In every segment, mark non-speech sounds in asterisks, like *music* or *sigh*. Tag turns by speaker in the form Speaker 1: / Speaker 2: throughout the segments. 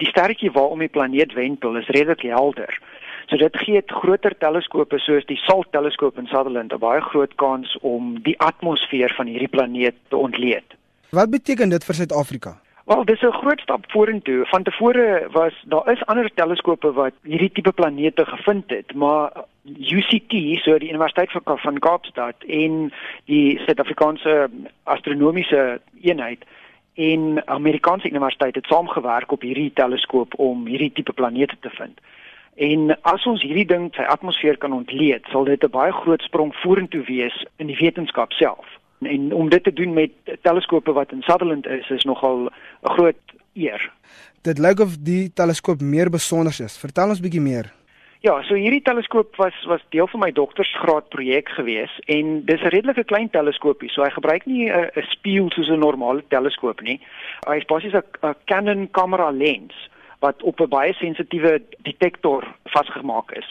Speaker 1: Die sterretjie waarom die planeet wendel is redelik helder. So dit gee groter teleskope soos die SALT teleskoop in Sutherland 'n baie groot kans om die atmosfeer van hierdie planeet te ontleed.
Speaker 2: Wat beteken dit vir Suid-Afrika?
Speaker 1: Wel, dis 'n groot stap vorentoe. Van tevore was daar is ander teleskope wat hierdie tipe planete gevind het, maar UCT, so die Universiteit van van Kaapstad en die Suid-Afrikaanse Astronomiese Eenheid en Amerikaanse Universiteit het saamgewerk op hierdie teleskoop om hierdie tipe planete te vind. En as ons hierdie ding sy atmosfeer kan ontleed, sal dit 'n baie groot sprong vorentoe wees in die wetenskap self. En om dit te doen met teleskope wat in Sutherland is, is nogal 'n groot eer.
Speaker 2: Dit lyk of die teleskoop meer besonder is. Vertel ons bietjie meer.
Speaker 1: Ja, so hierdie teleskoop was was deel van my doktorsgraad projek gewees en dis 'n redelike klein teleskoopie. So hy gebruik nie 'n 'n spieël soos 'n normale teleskoop nie. Hy is basies 'n Canon kamera lens wat op 'n baie sensitiewe detektor vasgemaak is.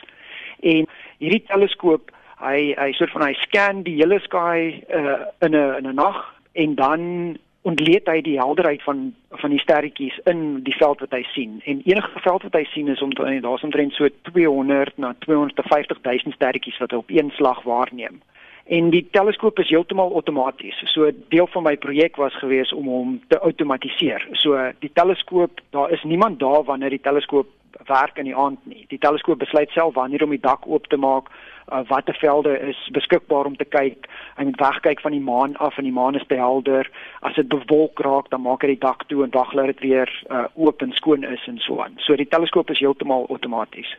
Speaker 1: En hierdie teleskoop, hy hy soort van hy scan die hele sky uh, in 'n in 'n nag en dan ontleed hy die helderheid van van die sterretjies in die veld wat hy sien. En enige veld wat hy sien is om daar's omtrent so 200 na 250 000 sterretjies wat hy op een slag waarneem. En die teleskoop is heeltemal outomaties. So deel van my projek was gewees om hom te outomatiseer. So die teleskoop, daar is niemand daar wanneer die teleskoop werk in die aand nie. Die teleskoop besluit self wanneer om die dak oop te maak, uh, watter velde is beskikbaar om te kyk. Hy moet wegkyk van die maan af en die maan is te helder. As dit bewolk raak, dan maak hy die dak toe en wag laat dit weer uh, oop en skoon is en so aan. So die teleskoop is heeltemal outomaties.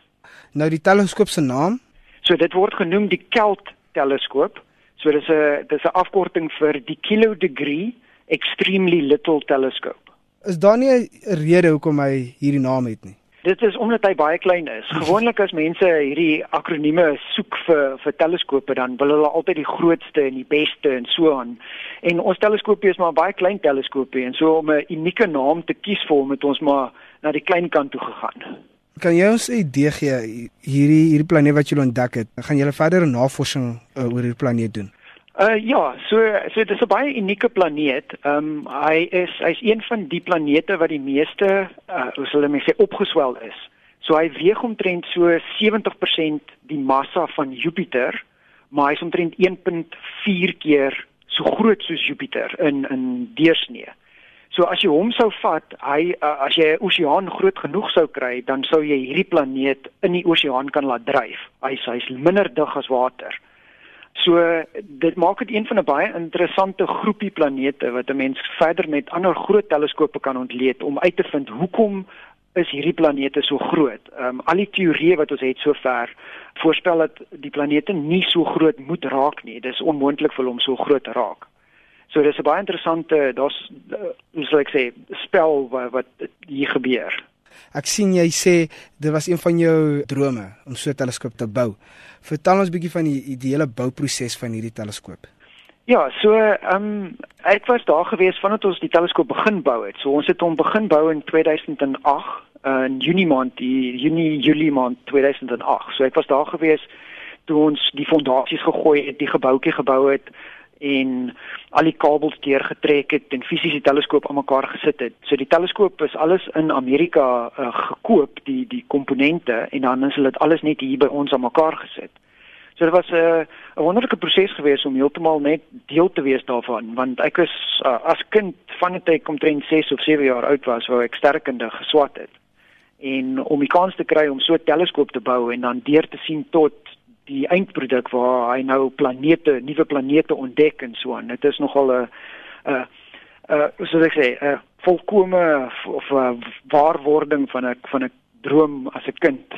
Speaker 2: Nou die teleskoop se naam?
Speaker 1: So dit word genoem die Kelt teleskoop. So dis 'n dis 'n afkorting vir die Kilo Degree Extremely Little Telescope.
Speaker 2: Is daar nie 'n rede hoekom hy hierdie naam het nie?
Speaker 1: Dit is omdat hy baie klein is. *laughs* Gewoonlik as mense hierdie akronieme soek vir vir teleskope dan wil hulle altyd die grootste en die beste en so aan. En ons teleskoopie is maar baie klein teleskoopie en so om 'n unieke naam te kies vir hom het ons maar na die klein kant toe gegaan.
Speaker 2: Kan jy ons 'n idee gee hierdie hierdie planeet wat jy ontdek het? Gaan jy verdere navorsing uh, oor hierdie planeet doen?
Speaker 1: Uh ja, so so dis 'n baie unieke planeet. Ehm um, hy is hy's een van die planete wat die meeste uh hoe sal ek sê opgeswel is. So hy weeg omtrent so 70% die massa van Jupiter, maar hy's omtrent 1.4 keer so groot soos Jupiter in in deursnee. So as jy hom sou vat, hy uh, as jy 'n oseaan groot genoeg sou kry, dan sou jy hierdie planeet in die oseaan kan laat dryf. Hy's hy's minder dig as water. So dit maak dit een van 'n baie interessante groepie planete wat 'n mens verder met ander groot teleskope kan ontleed om uit te vind hoekom is hierdie planete so groot. Ehm um, al die teorieë wat ons het sover voorspel dat die planete nie so groot moet raak nie. Dit is onmoontlik vir hom so groot te raak. So dis 'n baie interessante daar's uh, hoe sou ek sê spel wat, wat hier gebeur.
Speaker 2: Ek sien jy sê dit was een van jou drome om so 'n teleskoop te bou. Vertel ons bietjie van die ideale bouproses van hierdie teleskoop.
Speaker 1: Ja, so ehm um, ek was daar gewees vandat ons die teleskoop begin bou het. So ons het hom begin bou in 2008 in Junie maand, die Junie Julie maand 2008. So ek was daar gewees toe ons die fondasies gegooi het, die gebouetjie gebou het en al die kabels deurgetrek het en fisies die teleskoop aan mekaar gesit het. So die teleskoop is alles in Amerika uh, gekoop, die die komponente en dan is dit alles net hier by ons aan mekaar gesit. So dit was 'n uh, 'n wonderlike proses geweest om heeltemal net deel te wees daarvan want ek is uh, as kind van dit ek omtrent 6 of 7 jaar oud was, wou ek sterkende geswat het. En om die kans te kry om so 'n teleskoop te bou en dan deur te sien tot die eindproduk waar hy nou planete, nuwe planete ontdek en so aan. Dit is nogal 'n 'n 'n so ek sê 'n volkomme of 'n waarwording van 'n van 'n droom as 'n kind.